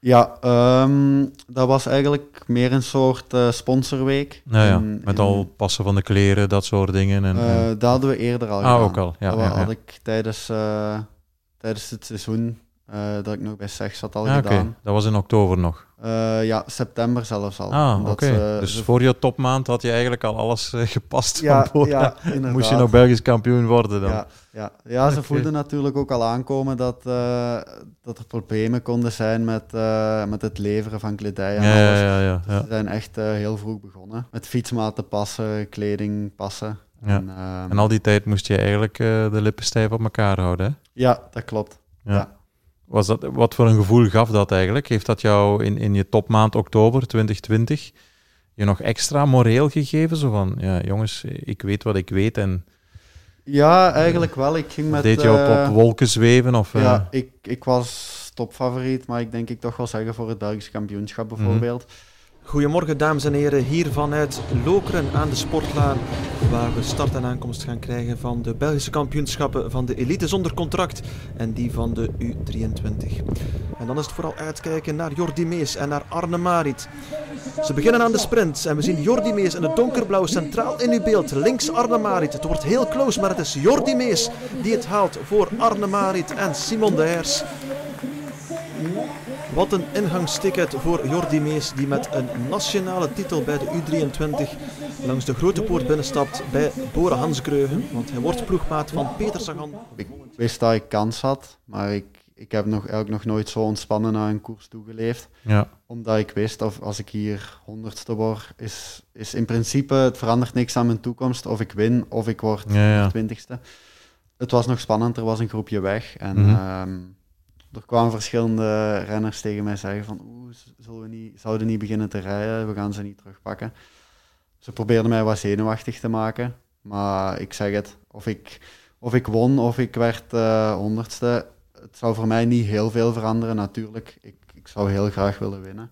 Ja, ehm, dat was eigenlijk meer een soort eh, sponsorweek.
Nou ja,
In-
met
in-
al passen van de kleren, dat soort dingen. En, en-
dat hadden we eerder al
ah,
gedaan.
ook al. Ja,
dat
ja,
had
ja.
ik tijdens, tijdens het seizoen eh, dat ik nog bij SEG zat al
Ah,
gedaan.
Dat was in oktober nog.
Eh, ja, september zelfs al.
Ah,
ze-
Dus voor je topmaand had je eigenlijk al alles eh, gepast
ja,
van
ja.
Moest je nog Belgisch kampioen worden dan?
Ja, ja. ja ze voelden natuurlijk ook al aankomen dat, eh, dat er problemen konden zijn met, eh, met het leveren van kledij en
ja, ja,
alles.
ja, ja, ja.
Ze zijn echt eh, heel vroeg begonnen. Met fietsmaten passen, kleding passen. En,
En al die tijd moest je eigenlijk eh, de lippen stijf op elkaar houden. Hè?
Ja, dat klopt.
Ja. Was dat, wat voor een gevoel gaf dat eigenlijk? Heeft dat jou in, in je topmaand oktober 2020 je nog extra moreel gegeven? Zo van, ja jongens, ik weet wat ik weet en
Ja, eigenlijk wel. Ik ging met...
deed je op,
eh,
op wolken zweven? Of, eh,
Ja, ik, ik was topfavoriet, maar ik denk ik toch wel zeggen voor het Belgisch kampioenschap bijvoorbeeld.
Goedemorgen dames en heren, hier vanuit Lokeren aan de Sportlaan, waar we start en aankomst gaan krijgen van de Belgische kampioenschappen van de elite zonder contract en die van de U23. En dan is het vooral uitkijken naar Jordi Mees en naar Arne Marit. Ze beginnen aan de sprint en we zien Jordi Mees in het donkerblauw centraal in uw beeld, links Arne Marit. Het wordt heel close, maar het is Jordi Mees die het haalt voor Arne Marit en Simon de Hers. Wat een ingangsticket voor Jordi Mees, die met een nationale titel bij de U23 langs de grote poort binnenstapt bij Bora Hansgreugen. Want hij wordt ploegmaat van Peter Sagan.
Ik wist dat ik kans had, maar ik, ik heb nog, eigenlijk nog nooit zo ontspannen naar een koers toegeleefd.
ja.
Omdat ik wist, of als ik hier honderdste word, is, is in principe, het verandert niks aan mijn toekomst. Of ik win, of ik word
Ja, ja.
twintigste. Het was nog spannend, er was een groepje weg. En
Mhm.
ehm, er kwamen verschillende renners tegen mij zeggen van, oeh, zullen we niet, zouden niet beginnen te rijden, we gaan ze niet terugpakken. Ze probeerden mij wat zenuwachtig te maken, maar ik zeg het, of ik, of ik won of ik werd eh, honderdste, het zou voor mij niet heel veel veranderen natuurlijk. Ik, ik zou heel graag willen winnen.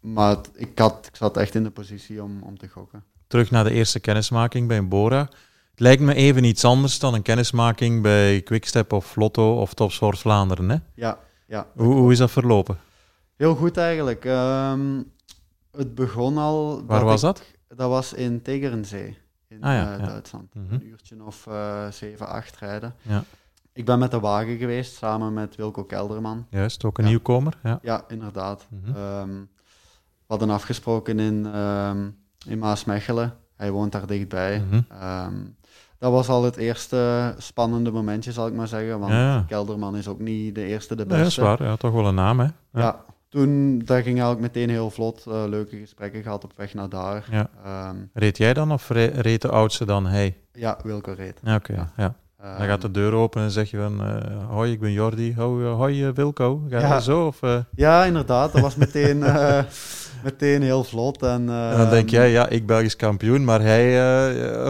Maar ik, had, ik zat echt in de positie om, om te gokken.
Terug naar de eerste kennismaking bij Bora. Het lijkt me even iets anders dan een kennismaking bij Quickstep of Lotto of Topsport Vlaanderen. Hè?
Ja, ja.
Hoe, hoe is dat verlopen?
Heel goed eigenlijk. Ehm, het begon al.
Waar was
ik-
dat?
Dat was in Tegernsee, in
Ah ja,
eh,
ja.
Duitsland.
Mhm.
Een uurtje of eh 7, 8 rijden.
Ja.
Ik ben met de wagen geweest samen met Wilco Kelderman.
Juist, ook een nieuwkomer. Ja.
Ja, inderdaad.
Mhm.
Ehm, we hadden afgesproken in, ehm in Maasmechelen. Hij woont daar dichtbij. Ehm, dat was al het eerste spannende momentje, zal ik maar zeggen. Want
Ja.
Kelderman is ook niet de eerste, de
Nee, dat is
beste.
waar. Ja, toch wel een naam, hè?
Ja. toen dat ging eigenlijk meteen heel vlot. eh, leuke gesprekken gehad op weg naar daar.
Ja.
Ehm,
Reed jij dan of re- reed de oudste dan hij?
ja, Wilco reed.
Oké.
Ja.
ja. Dan gaat de deur open en zeg je van... eh, hoi, ik ben Jordi. Hoi, eh, hoi eh, Wilco. Ga
Ja.
zo? Of,
Ja, inderdaad. Dat was meteen, meteen heel vlot. En,
en dan denk
ehm,
jij, ja, ik Belgisch kampioen, maar hij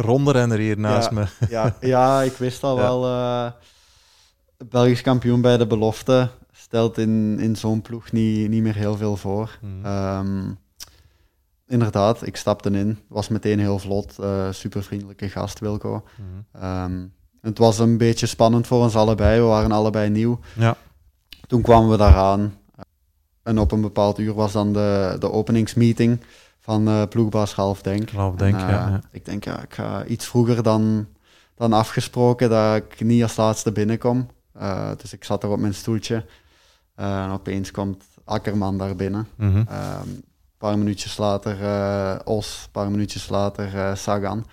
ronderenner hier naast
Ja.
me.
Ja, ja, ik wist al
Ja.
wel. Belgisch kampioen bij de belofte stelt in, in zo'n ploeg niet, niet meer heel veel voor.
Mhm.
Ehm, inderdaad, ik stapte in. Was meteen heel vlot. Super vriendelijke gast, Wilco. Ehm, het was een beetje spannend voor ons allebei. We waren allebei nieuw.
Ja.
Toen kwamen we daaraan. En op een bepaald uur was dan de, de openingsmeeting van uh, ploegbaas Half Denk.
Half Denk,
En,
ja,
eh,
ja.
Ik denk, ja, ik ga iets vroeger dan, dan afgesproken dat ik niet als laatste binnenkom. Eh, dus ik zat er op mijn stoeltje. En opeens komt Akkerman daar binnen.
Mhm.
Ehm, een paar minuutjes later Os, een paar minuutjes later Sagan.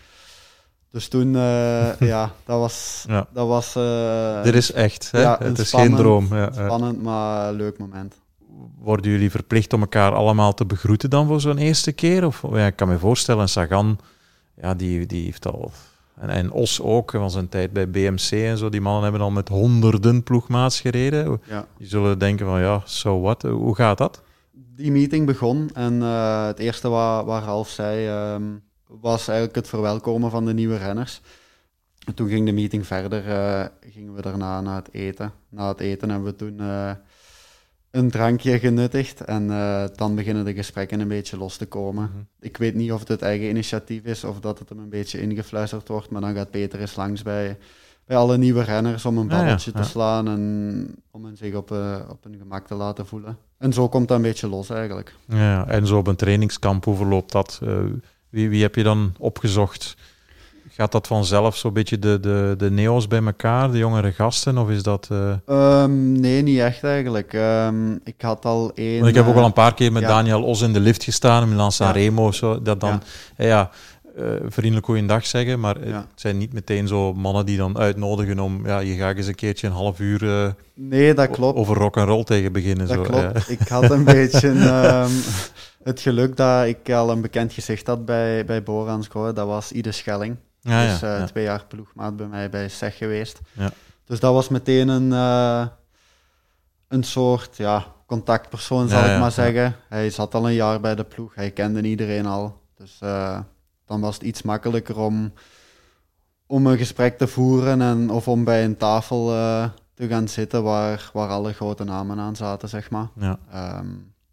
Dus toen, eh, ja, dat was...
Ja.
Dat was
Dit is echt, hè?
ja,
het is geen droom. Ja,
spannend, maar leuk moment.
Worden jullie verplicht om elkaar allemaal te begroeten dan voor zo'n eerste keer? Of, ja, ik kan me voorstellen, Sagan, ja, die, die heeft al... En, en Os ook, van zijn tijd bij BMC en zo. Die mannen hebben al met honderden ploegmaats gereden.
Ja.
Die zullen denken van, ja, so what? Hoe gaat dat?
Die meeting begon en eh, het eerste wat, wat Ralf zei ehm, was eigenlijk het verwelkomen van de nieuwe renners. En toen ging de meeting verder, eh, gingen we daarna naar het eten. Na het eten hebben we toen eh, een drankje genuttigd en eh, dan beginnen de gesprekken een beetje los te komen.
Mhm.
Ik weet niet of het het eigen initiatief is of dat het hem een beetje ingefluisterd wordt, maar dan gaat Peter eens langs bij, bij alle nieuwe renners om een
ja, ja.
te slaan en om hen zich op, op hun gemak te laten voelen. En zo komt dat een beetje los eigenlijk.
Ja, en zo op een trainingskamp, hoe verloopt dat? Eh, wie, wie heb je dan opgezocht? Gaat dat vanzelf zo'n beetje de, de, de neo's bij elkaar, de jongere gasten? Of is dat... eh,
Ehm, nee, niet echt eigenlijk. Ehm, ik had al één...
Want ik heb ook
eh,
al een paar keer met
ja.
Daniel Os in de lift gestaan, in Milan San
Ja.
Of zo. Dat dan,
Ja.
eh, vriendelijk goeiedag zeggen, maar eh,
Ja.
het zijn niet meteen zo mannen die dan uitnodigen om, ja, je gaat eens een keertje een half uur eh,
Nee, dat klopt.
over rock and roll tegen beginnen.
Dat
zo,
klopt.
ja.
Ik had een beetje ehm, het geluk dat ik al een bekend gezicht had bij, bij Borans. Dat was Ide Schelling.
Ja,
dus eh,
ja.
twee jaar ploegmaat bij mij bij SEG geweest.
Ja.
Dus dat was meteen een, eh, een soort ja, contactpersoon, zal ik maar zeggen. Hij zat al een jaar bij de ploeg, hij kende iedereen al. Dus eh, dan was het iets makkelijker om, om een gesprek te voeren en, of om bij een tafel te gaan zitten waar, waar alle grote namen aan zaten, zeg maar.
Ja.
Ehm,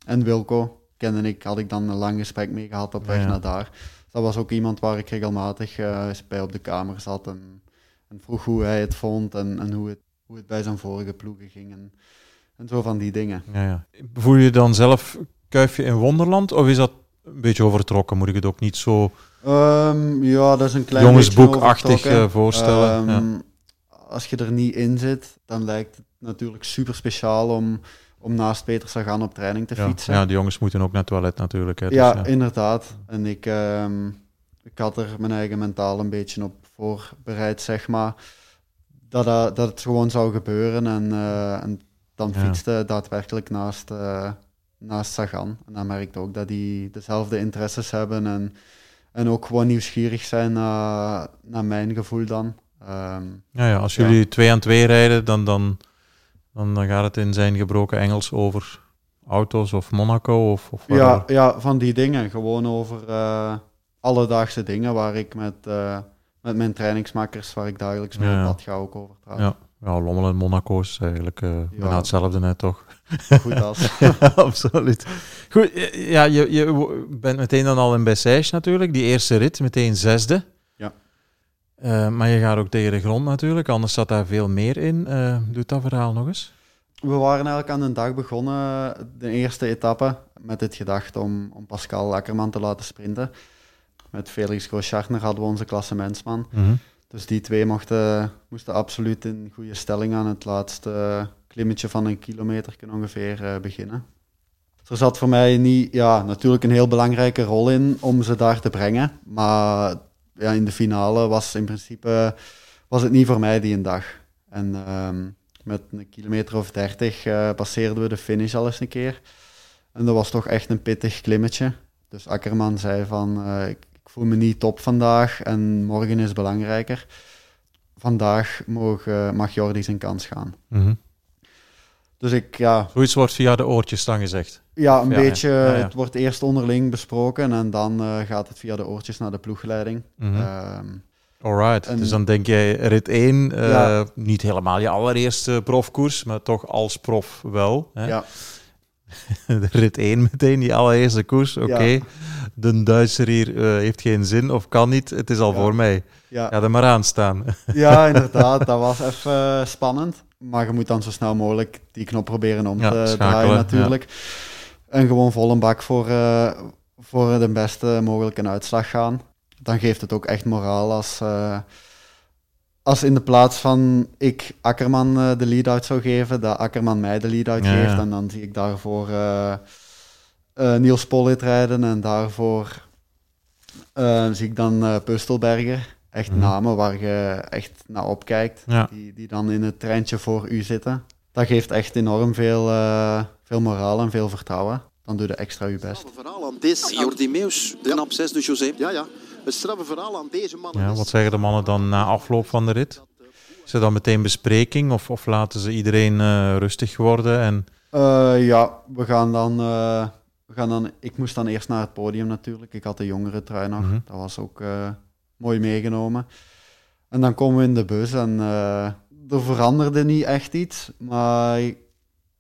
en Wilco kende ik, had ik dan een lang gesprek mee gehad op weg
Ja,
naar daar. Dat was ook iemand waar ik regelmatig eh, bij op de kamer zat en, en vroeg hoe hij het vond en, en hoe, het, hoe het bij zijn vorige ploegen ging en, en zo van die dingen.
Ja, ja. Voel je dan zelf kuifje in Wonderland, of is dat een beetje overtrokken? Moet ik het ook niet zo
Ehm, ja, dat is een klein
jongensboekachtig eh, voorstellen?
Ehm,
ja.
Als je er niet in zit, dan lijkt het natuurlijk super speciaal om, om naast Peter Sagan op training te
Ja.
fietsen.
ja, de jongens moeten ook naar het toilet natuurlijk. Hè, dus,
ja,
ja.
inderdaad. En ik, ehm, ik had er mijn eigen mentaal een beetje op voorbereid, zeg maar. Dat, dat, dat het gewoon zou gebeuren. En, eh, en dan
Ja.
fietste daadwerkelijk naast, eh, naast Sagan. En dan merkte ook dat die dezelfde interesses hebben. En, en ook gewoon nieuwsgierig zijn naar, naar mijn gevoel dan. Ehm,
Ja, ja, als jullie twee aan twee rijden, dan, dan, dan, dan gaat het in zijn gebroken Engels over auto's of Monaco of, of
ja, ja, van die dingen. Gewoon over eh, alledaagse dingen waar ik met, eh, met mijn trainingsmakers, waar ik dagelijks mee
Ja,
op pad ga, ook over praat.
Ja. Ja, Lommel en Monaco is eigenlijk eh bijna hetzelfde net, toch?
Goed als.
Absoluut. Goed, ja, je, je bent meteen dan al in Bessèges natuurlijk, die eerste rit, meteen zesde. Eh, maar je gaat ook tegen de grond natuurlijk, anders zat daar veel meer in. Eh doe dat verhaal nog eens.
We waren eigenlijk aan de dag begonnen, de eerste etappe, met het gedacht om, om Pascal Akkerman te laten sprinten. Met Felix Groschartner hadden we onze klassementsman. Dus die twee mochten, moesten absoluut in goede stelling aan het laatste klimmetje van een kilometer ongeveer eh, beginnen. Er zat voor mij niet, ja, natuurlijk een heel belangrijke rol in om ze daar te brengen. Maar ja, in de finale was in principe was het niet voor mij die een dag. En ehm, met een kilometer of dertig eh, passeerden we de finish al eens een keer. En dat was toch echt een pittig klimmetje. Dus Akkerman zei van, eh, ik, voel me niet top vandaag en morgen is belangrijker. Vandaag mag, mag Jordi zijn kans gaan.
Mhm.
Dus ik, ja,
Zoiets wordt via de oortjes dan gezegd.
ja een
Ja,
beetje,
Ja, ja.
het wordt eerst onderling besproken en dan eh, gaat het via de oortjes naar de ploegleiding.
Alright,
en-
dus dan denk jij rit 1, eh, niet helemaal je allereerste profkoers, maar toch als prof wel. Hè?
ja,
de rit 1 meteen, die allereerste koers. Oké, de Duitser hier uh, heeft geen zin of kan niet. Het is al voor mij. Ja. Ga er maar aan staan.
Ja, inderdaad. Dat was even spannend. Maar je moet dan zo snel mogelijk die knop proberen om te draaien natuurlijk. En gewoon vol een bak voor, uh, voor de beste mogelijke uitslag gaan. Dan geeft het ook echt moraal als als in de plaats van ik Akkerman de lead-out zou geven, dat Akkerman mij de lead-out geeft. En dan zie ik daarvoor Niels Pollitt rijden en daarvoor zie ik dan Pustelberger. Echt mhm. namen waar je echt naar opkijkt, die, die dan in het treintje voor u zitten. Dat geeft echt enorm veel, veel moraal en veel vertrouwen. Dan doe je extra je best. Het
verhaal aan deze... Jordi Meus, de knap 6 de José. Ja, ja. Het straffe verhaal aan deze mannen.
Ja, wat zeggen de mannen dan na afloop van de rit? Is er dan meteen bespreking of, of laten ze iedereen rustig worden? En...
ja, we gaan dan we gaan dan, ik moest dan eerst naar het podium natuurlijk. Ik had de jongere trui nog. Mhm. Dat was ook uh, mooi meegenomen. En dan komen we in de bus en uh, er veranderde niet echt iets. Maar ik,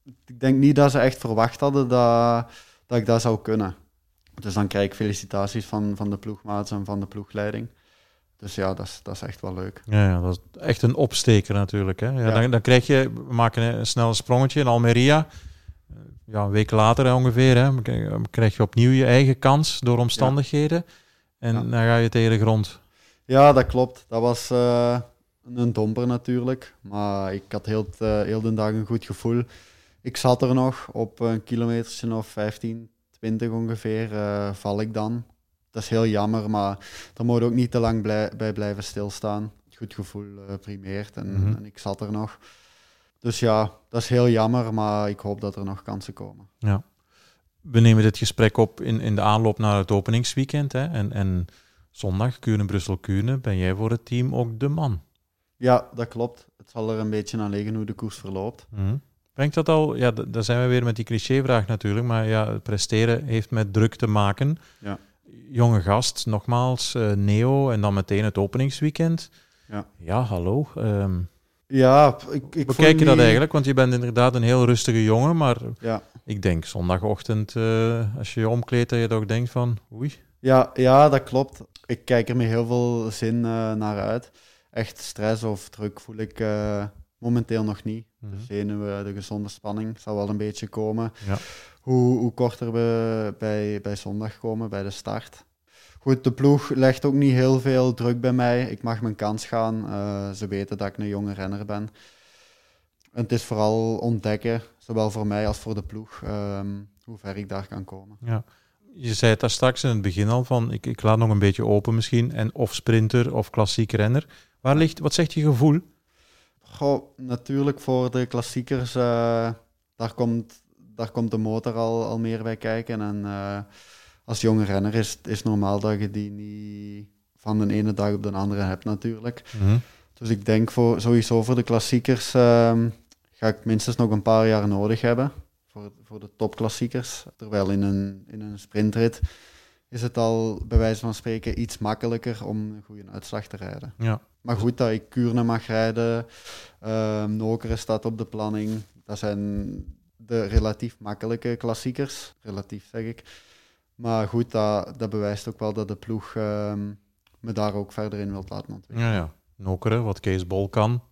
ik, denk niet dat ze echt verwacht hadden dat, dat ik dat zou kunnen. Dus dan krijg ik felicitaties van, van de ploegmaats en van de ploegleiding. Dus ja, dat is, dat is echt wel leuk.
Ja, dat is echt een opsteker natuurlijk. Hè? Ja, Dan, dan krijg je, we maken een snel sprongetje in Almeria ja, een week later ongeveer, hè, krijg je opnieuw je eigen kans door omstandigheden. En dan ga je tegen de grond.
Ja, dat klopt. Dat was uh, een domper natuurlijk. Maar ik had heel, uh, heel de dag een goed gevoel. Ik zat er nog op een kilometertje of 15, 20 ongeveer. Uh, val ik dan. Dat is heel jammer, maar daar moet ook niet te lang blij, bij blijven stilstaan. Het goed gevoel primeert en, mhm. en ik zat er nog. Dus ja, dat is heel jammer, maar ik hoop dat er nog kansen komen.
Ja. We nemen dit gesprek op in, in de aanloop naar het openingsweekend. Hè? En, en zondag, Kuurne-Brussel-Kuurne, ben jij voor het team ook de man.
Ja, dat klopt. Het zal er een beetje aan liggen hoe de koers verloopt.
Mm. Brengt dat al, ja, daar zijn we weer met die clichévraag natuurlijk, maar ja, presteren heeft met druk te maken. Ja. Jonge gast, nogmaals, uh, Neo en dan meteen het openingsweekend. Ja, ja hallo. Um,
ja, ik, ik
Bekijk je dat eigenlijk? Want je bent inderdaad een heel rustige jongen, maar ja. ik denk zondagochtend, uh, als je je omkleedt, dat je ook denkt van, oei.
Ja, ja, dat klopt. Ik kijk er met heel veel zin uh, naar uit. Echt stress of druk voel ik uh, momenteel nog niet. Mm -hmm. De zenuwen, de gezonde spanning zal wel een beetje komen. Ja. Hoe, hoe korter we bij, bij zondag komen, bij de start. Goed, de ploeg legt ook niet heel veel druk bij mij. Ik mag mijn kans gaan. Uh, ze weten dat ik een jonge renner ben. En het is vooral ontdekken, zowel voor mij als voor de ploeg, um, hoe ver ik daar kan komen.
Ja. Je zei het daar straks in het begin al van, ik, ik laat nog een beetje open misschien, en of sprinter of klassiek renner. Waar ligt, wat zegt je gevoel?
Goh, natuurlijk voor de klassiekers, uh, daar, komt, daar komt de motor al, al meer bij kijken. En uh, als jonge renner is het is normaal dat je die niet van de ene dag op de andere hebt natuurlijk. Mhm. Dus ik denk voor, sowieso voor de klassiekers um, ga ik minstens nog een paar jaar nodig hebben. Voor, voor de topklassiekers. Terwijl in een, in een sprintrit is het al bij wijze van spreken iets makkelijker om een goede uitslag te rijden. Ja. Maar goed, dat ik Kuurne mag rijden, um, Nokere staat op de planning. Dat zijn de relatief makkelijke klassiekers. Relatief zeg ik. Maar goed, dat, dat bewijst ook wel dat de ploeg ehm, me daar ook verder in wilt laten ontwikkelen.
Ja, ja. Nokere, wat Kees Bol kan,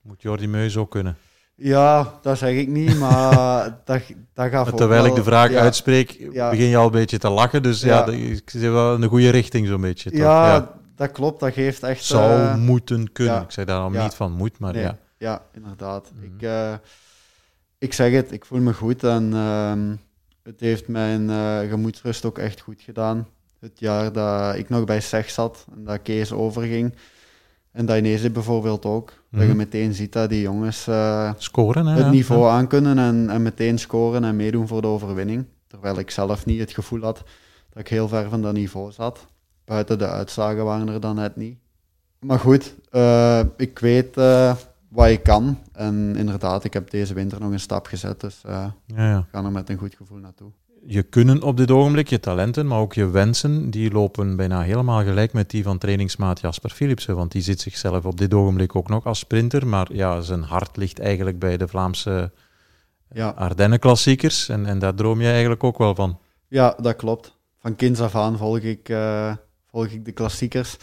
moet Jordi Meus ook kunnen.
Ja, dat zeg ik niet, maar dat, dat gaat
Terwijl ik de vraag uitspreek, begin je al een beetje te lachen. Dus ja, ik zie wel in de goede richting zo'n beetje. Toch?
Ja, dat klopt. Dat geeft echt...
Zou uh, moeten kunnen. Ik zeg daar al niet van moet, maar ja.
Ja, inderdaad. Mhm. Ik, uh, ik zeg het, ik voel me goed en... Uh, het heeft mijn uh, gemoedsrust ook echt goed gedaan. Het jaar dat ik nog bij SEG zat en dat Kees overging. En dat Inese bijvoorbeeld ook. Dat je mhm. meteen ziet dat die jongens uh,
scoren,
hè, het niveau aankunnen en, en meteen scoren en meedoen voor de overwinning. Terwijl ik zelf niet het gevoel had dat ik heel ver van dat niveau zat. Buiten de uitslagen waren er dan net niet. Maar goed, uh, ik weet wat ik kan. En inderdaad, ik heb deze winter nog een stap gezet. Dus uh, ja, ja. ga er met een goed gevoel naartoe.
Je kunnen op dit ogenblik, je talenten, maar ook je wensen, die lopen bijna helemaal gelijk met die van trainingsmaat Jasper Philipsen. Want die zit zichzelf op dit ogenblik ook nog als sprinter. Maar ja, zijn hart ligt eigenlijk bij de Vlaamse
Ja.
Ardennen-klassiekers. En, en daar droom je eigenlijk ook wel van.
Ja, dat klopt. Van kinds af aan volg ik, eh, volg ik de klassiekers.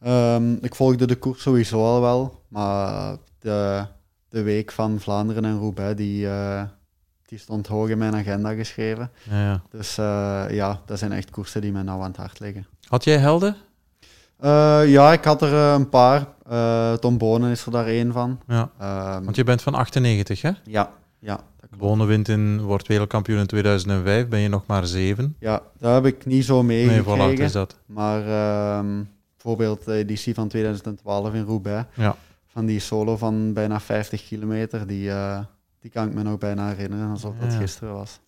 Ehm, ik volgde de koers sowieso al wel, maar de, de week van Vlaanderen en Roubaix, die, eh, die stond hoog in mijn agenda geschreven.
Ja, ja.
Dus eh, ja, dat zijn echt koersen die mij nou aan het hart liggen.
Had jij helden?
Eh, ja, ik had er eh, een paar. Tom Bonen is er daar één van.
Ja.
Ehm,
Want je bent van 98, hè?
ja, ja.
Bonen wint in, wordt wereldkampioen in 2005. Ben je nog maar zeven?
Ja, daar heb ik niet zo
Nee,
meegekregen.
hoe oud is dat?
Maar ehm, bijvoorbeeld de editie van 2012 in Roubaix,
Ja.
van die solo van bijna 50 kilometer, die, die kan ik me nog bijna herinneren alsof dat gisteren was.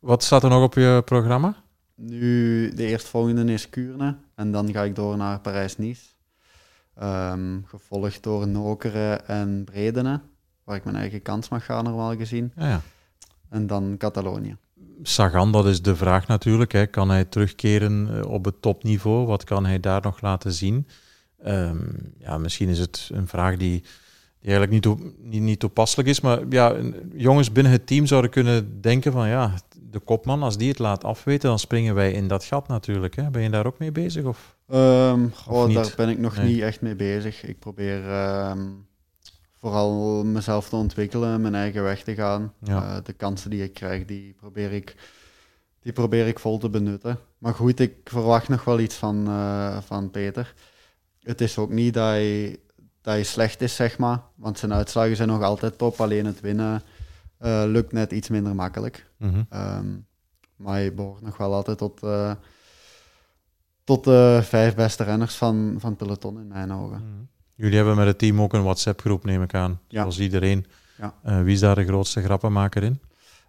Wat staat er nog op je programma?
Nu, de eerstvolgende is Kuurne en dan ga ik door naar Parijs-Nice. Ehm, gevolgd door Nokere en Bredene, waar ik mijn eigen kans mag gaan normaal gezien.
Ja, ja.
En dan Catalonië.
Sagan, dat is de vraag natuurlijk. Hè. Kan hij terugkeren eh, op het topniveau? Wat kan hij daar nog laten zien? Ehm, ja, misschien is het een vraag die, die eigenlijk niet, niet, niet toepasselijk is. Maar ja, jongens binnen het team zouden kunnen denken van ja, de kopman, als die het laat afweten, dan springen wij in dat gat natuurlijk. Hè. Ben je daar ook mee bezig? Of? Niet?
daar ben ik nog
Nee.
niet echt mee bezig. Ik probeer ehm, vooral mezelf te ontwikkelen, mijn eigen weg te gaan.
Ja.
Eh, de kansen die ik krijg, die probeer ik, die probeer ik vol te benutten. Maar goed, ik verwacht nog wel iets van, eh, van Peter. Het is ook niet dat hij, dat hij slecht is, zeg maar. Want zijn uitslagen zijn nog altijd top. Alleen het winnen eh, lukt net iets minder makkelijk.
Mhm.
Ehm, maar hij behoort nog wel altijd tot, eh, tot de vijf beste renners van, van het peloton in mijn ogen.
Mhm. Jullie hebben met het team ook een WhatsApp-groep, neem ik aan.
Ja.
Zoals iedereen.
Ja.
Eh, wie is daar de grootste grappenmaker in?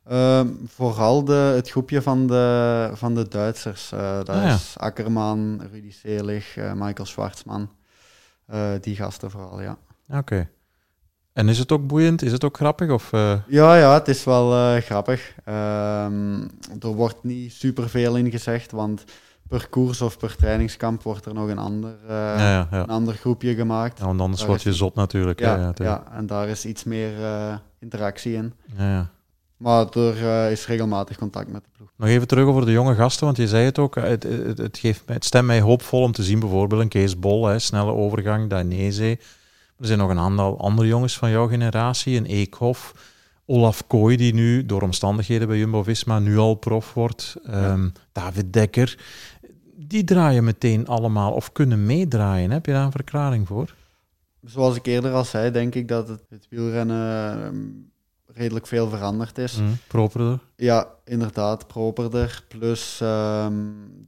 Ehm, vooral de, het groepje van de, van de Duitsers. Eh dat
Ah, ja.
is Akkerman, Rudy Selig, Michael Schwartzman. Eh, die gasten vooral, ja.
Oké. En is het ook boeiend? Is het ook grappig? Of, eh,
Ja, ja, het is wel eh, grappig. Ehm, er wordt niet superveel in gezegd, want per koers of per trainingskamp wordt er nog een ander,
ja, ja, ja.
een ander groepje gemaakt.
Want anders word
is
je
het-
zot natuurlijk.
Ja, ja, en daar is iets meer interactie in.
Ja, ja.
Maar er eh, is regelmatig contact met de ploeg.
Nog even terug over de jonge gasten, want je zei het ook. Het, het, het, geeft, mij- het stemt mij hoopvol om te zien, bijvoorbeeld een Kees Bol, hè, snelle overgang, Dainese. Er zijn nog een aantal andere jongens van jouw generatie, een Eekhoff, Olaf Kooi, die nu door omstandigheden bij Jumbo-Visma nu al prof wordt, ehm, David Dekker. Die draaien meteen allemaal, of kunnen meedraaien. Heb je daar een verklaring voor?
Zoals ik eerder al zei, denk ik dat het, het wielrennen ehm, redelijk veel veranderd is.
Hm, properder?
Ja, inderdaad, properder. Plus ehm,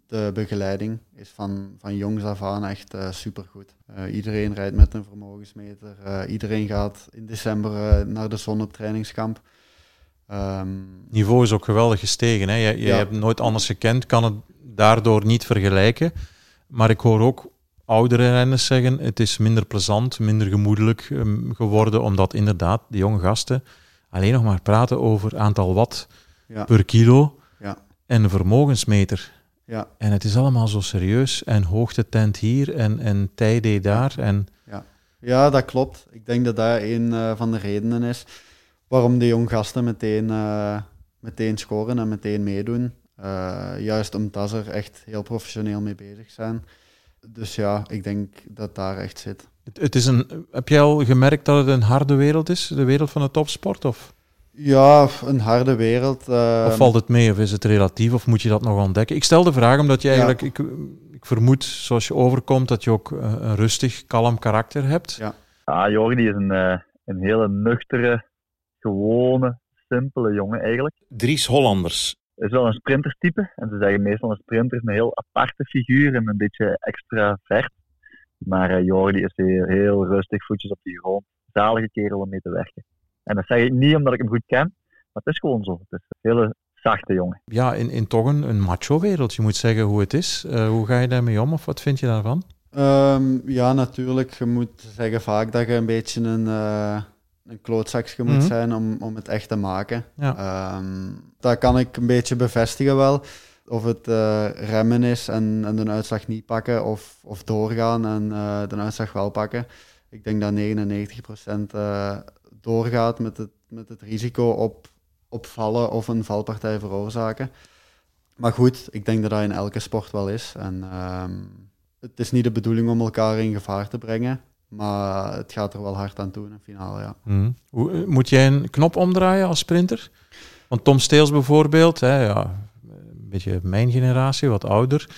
de begeleiding is van, van jongs af aan echt super supergoed. Eh, iedereen rijdt met een vermogensmeter. Eh, iedereen gaat in december eh, naar de zon op trainingskamp. Ehm,
niveau is ook geweldig gestegen. Hè? Je, je
Ja.
hebt nooit anders gekend, kan het daardoor niet vergelijken. Maar ik hoor ook oudere renners zeggen, het is minder plezant, minder gemoedelijk ehm, geworden, omdat inderdaad de jonge gasten alleen nog maar praten over aantal watt
ja,
per kilo
Ja.
en vermogensmeter.
ja,
En het is allemaal zo serieus en hoogtetent hier en, en tijde daar. En,
ja, dat klopt. Ik denk dat dat een eh, van de redenen is waarom de jong gasten meteen, eh, meteen scoren en meteen meedoen. Eh, juist omdat ze er echt heel professioneel mee bezig zijn. Dus ja, ik denk dat daar echt zit.
Het, het is een, heb jij al gemerkt dat het een harde wereld is, de wereld van de topsport? Of,
Ja, een harde wereld. eh,
Of valt het mee, of is het relatief, of moet je dat nog ontdekken? Ik stel de vraag omdat je
Ja.
eigenlijk, ik, ik vermoed, zoals je overkomt, dat je ook eh, een rustig, kalm karakter hebt.
Ja.
Ja, Jordi is een, eh, een hele nuchtere, gewone, simpele jongen eigenlijk.
Dries Hollanders.
Hij is wel een sprinterstype. En ze zeggen meestal een sprinter is een heel aparte figuur en een beetje extravert. Maar eh, Jordi is heel, heel rustig, voetjes op de grond. Zalige kerel om mee te werken. En dat zeg ik niet omdat ik hem goed ken, maar het is gewoon zo. Het is een hele zachte jongen.
Ja, in, in toch een, een macho-wereld. Je moet zeggen hoe het is. Eh, hoe ga je daarmee om, of wat vind je daarvan?
Ehm, ja, natuurlijk. Je moet zeggen vaak dat je een beetje een, eh een klootzakje moet
Mhm.
zijn om, om het echt te maken.
Ja.
Ehm, dat kan ik een beetje bevestigen wel. Of het eh, remmen is en, en de uitslag niet pakken, of, of doorgaan en eh, de uitslag wel pakken. Ik denk dat 99% eh doorgaat met het, met het risico op opvallen of een valpartij veroorzaken. Maar goed, ik denk dat dat in elke sport wel is. En ehm, het is niet de bedoeling om elkaar in gevaar te brengen. Maar het gaat er wel hard aan toe in de finale, ja.
Mhm. Moet jij een knop omdraaien als sprinter? Want Tom Steels bijvoorbeeld, hè, ja, beetje mijn generatie, wat ouder.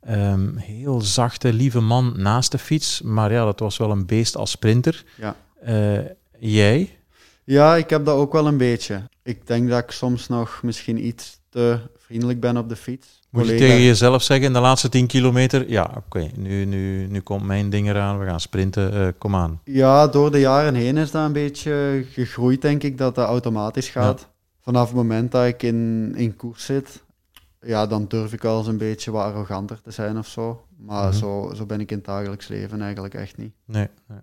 Ehm, heel zachte, lieve man naast de fiets. Maar ja, dat was wel een beest als sprinter.
Ja.
Eh, jij?
Ja, ik heb dat ook wel een beetje. Ik denk dat ik soms nog misschien iets te vriendelijk ben op de fiets.
Moet je tegen jezelf zeggen in de laatste 10 kilometer? Ja, oké, nu, nu, nu komt mijn ding eraan. We gaan sprinten. eh, kom aan.
Ja, door de jaren heen is dat een beetje gegroeid, denk ik, dat dat automatisch gaat. Vanaf het moment dat ik in, in koers zit, ja, dan durf ik wel eens een beetje wat arroganter te zijn of zo. Maar
Mhm.
zo, zo ben ik in het dagelijks leven eigenlijk echt niet.
Nee, nee.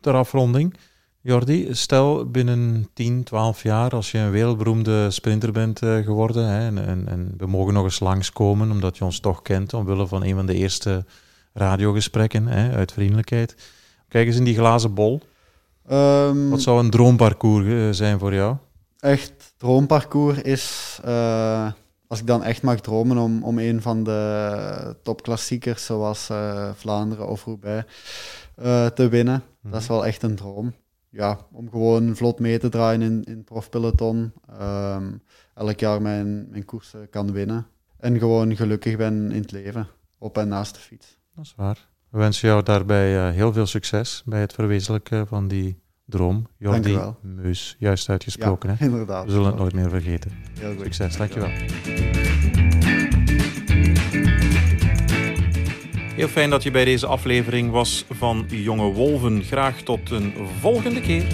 Ter afronding, Jordi, stel binnen 10, 12 jaar, als je een wereldberoemde sprinter bent eh, geworden, hè, en, en, en we mogen nog eens langskomen, omdat je ons toch kent, omwille van een van de eerste radiogesprekken, hè, uit vriendelijkheid. Kijk eens in die glazen bol.
Ehm,
Wat zou een droomparcours eh, zijn voor jou?
echt droomparcours is, eh, als ik dan echt mag dromen, om, om een van de topklassiekers zoals eh, Vlaanderen of Roubaix eh, te winnen. Dat is wel echt een droom. Ja, om gewoon vlot mee te draaien in, in profpeloton. Ehm, elk jaar mijn, mijn koersen kan winnen. En gewoon gelukkig ben in het leven, op en naast de fiets.
Dat is waar. We wensen jou daarbij eh, heel veel succes bij het verwezenlijken van die droom. Jordi. Meus, juist uitgesproken.
ja,
hè?
inderdaad.
We zullen het nooit meer vergeten.
Heel goed.
Succes, dankjewel. Heel fijn dat je bij deze aflevering was van Jonge Wolven. Graag tot een volgende keer.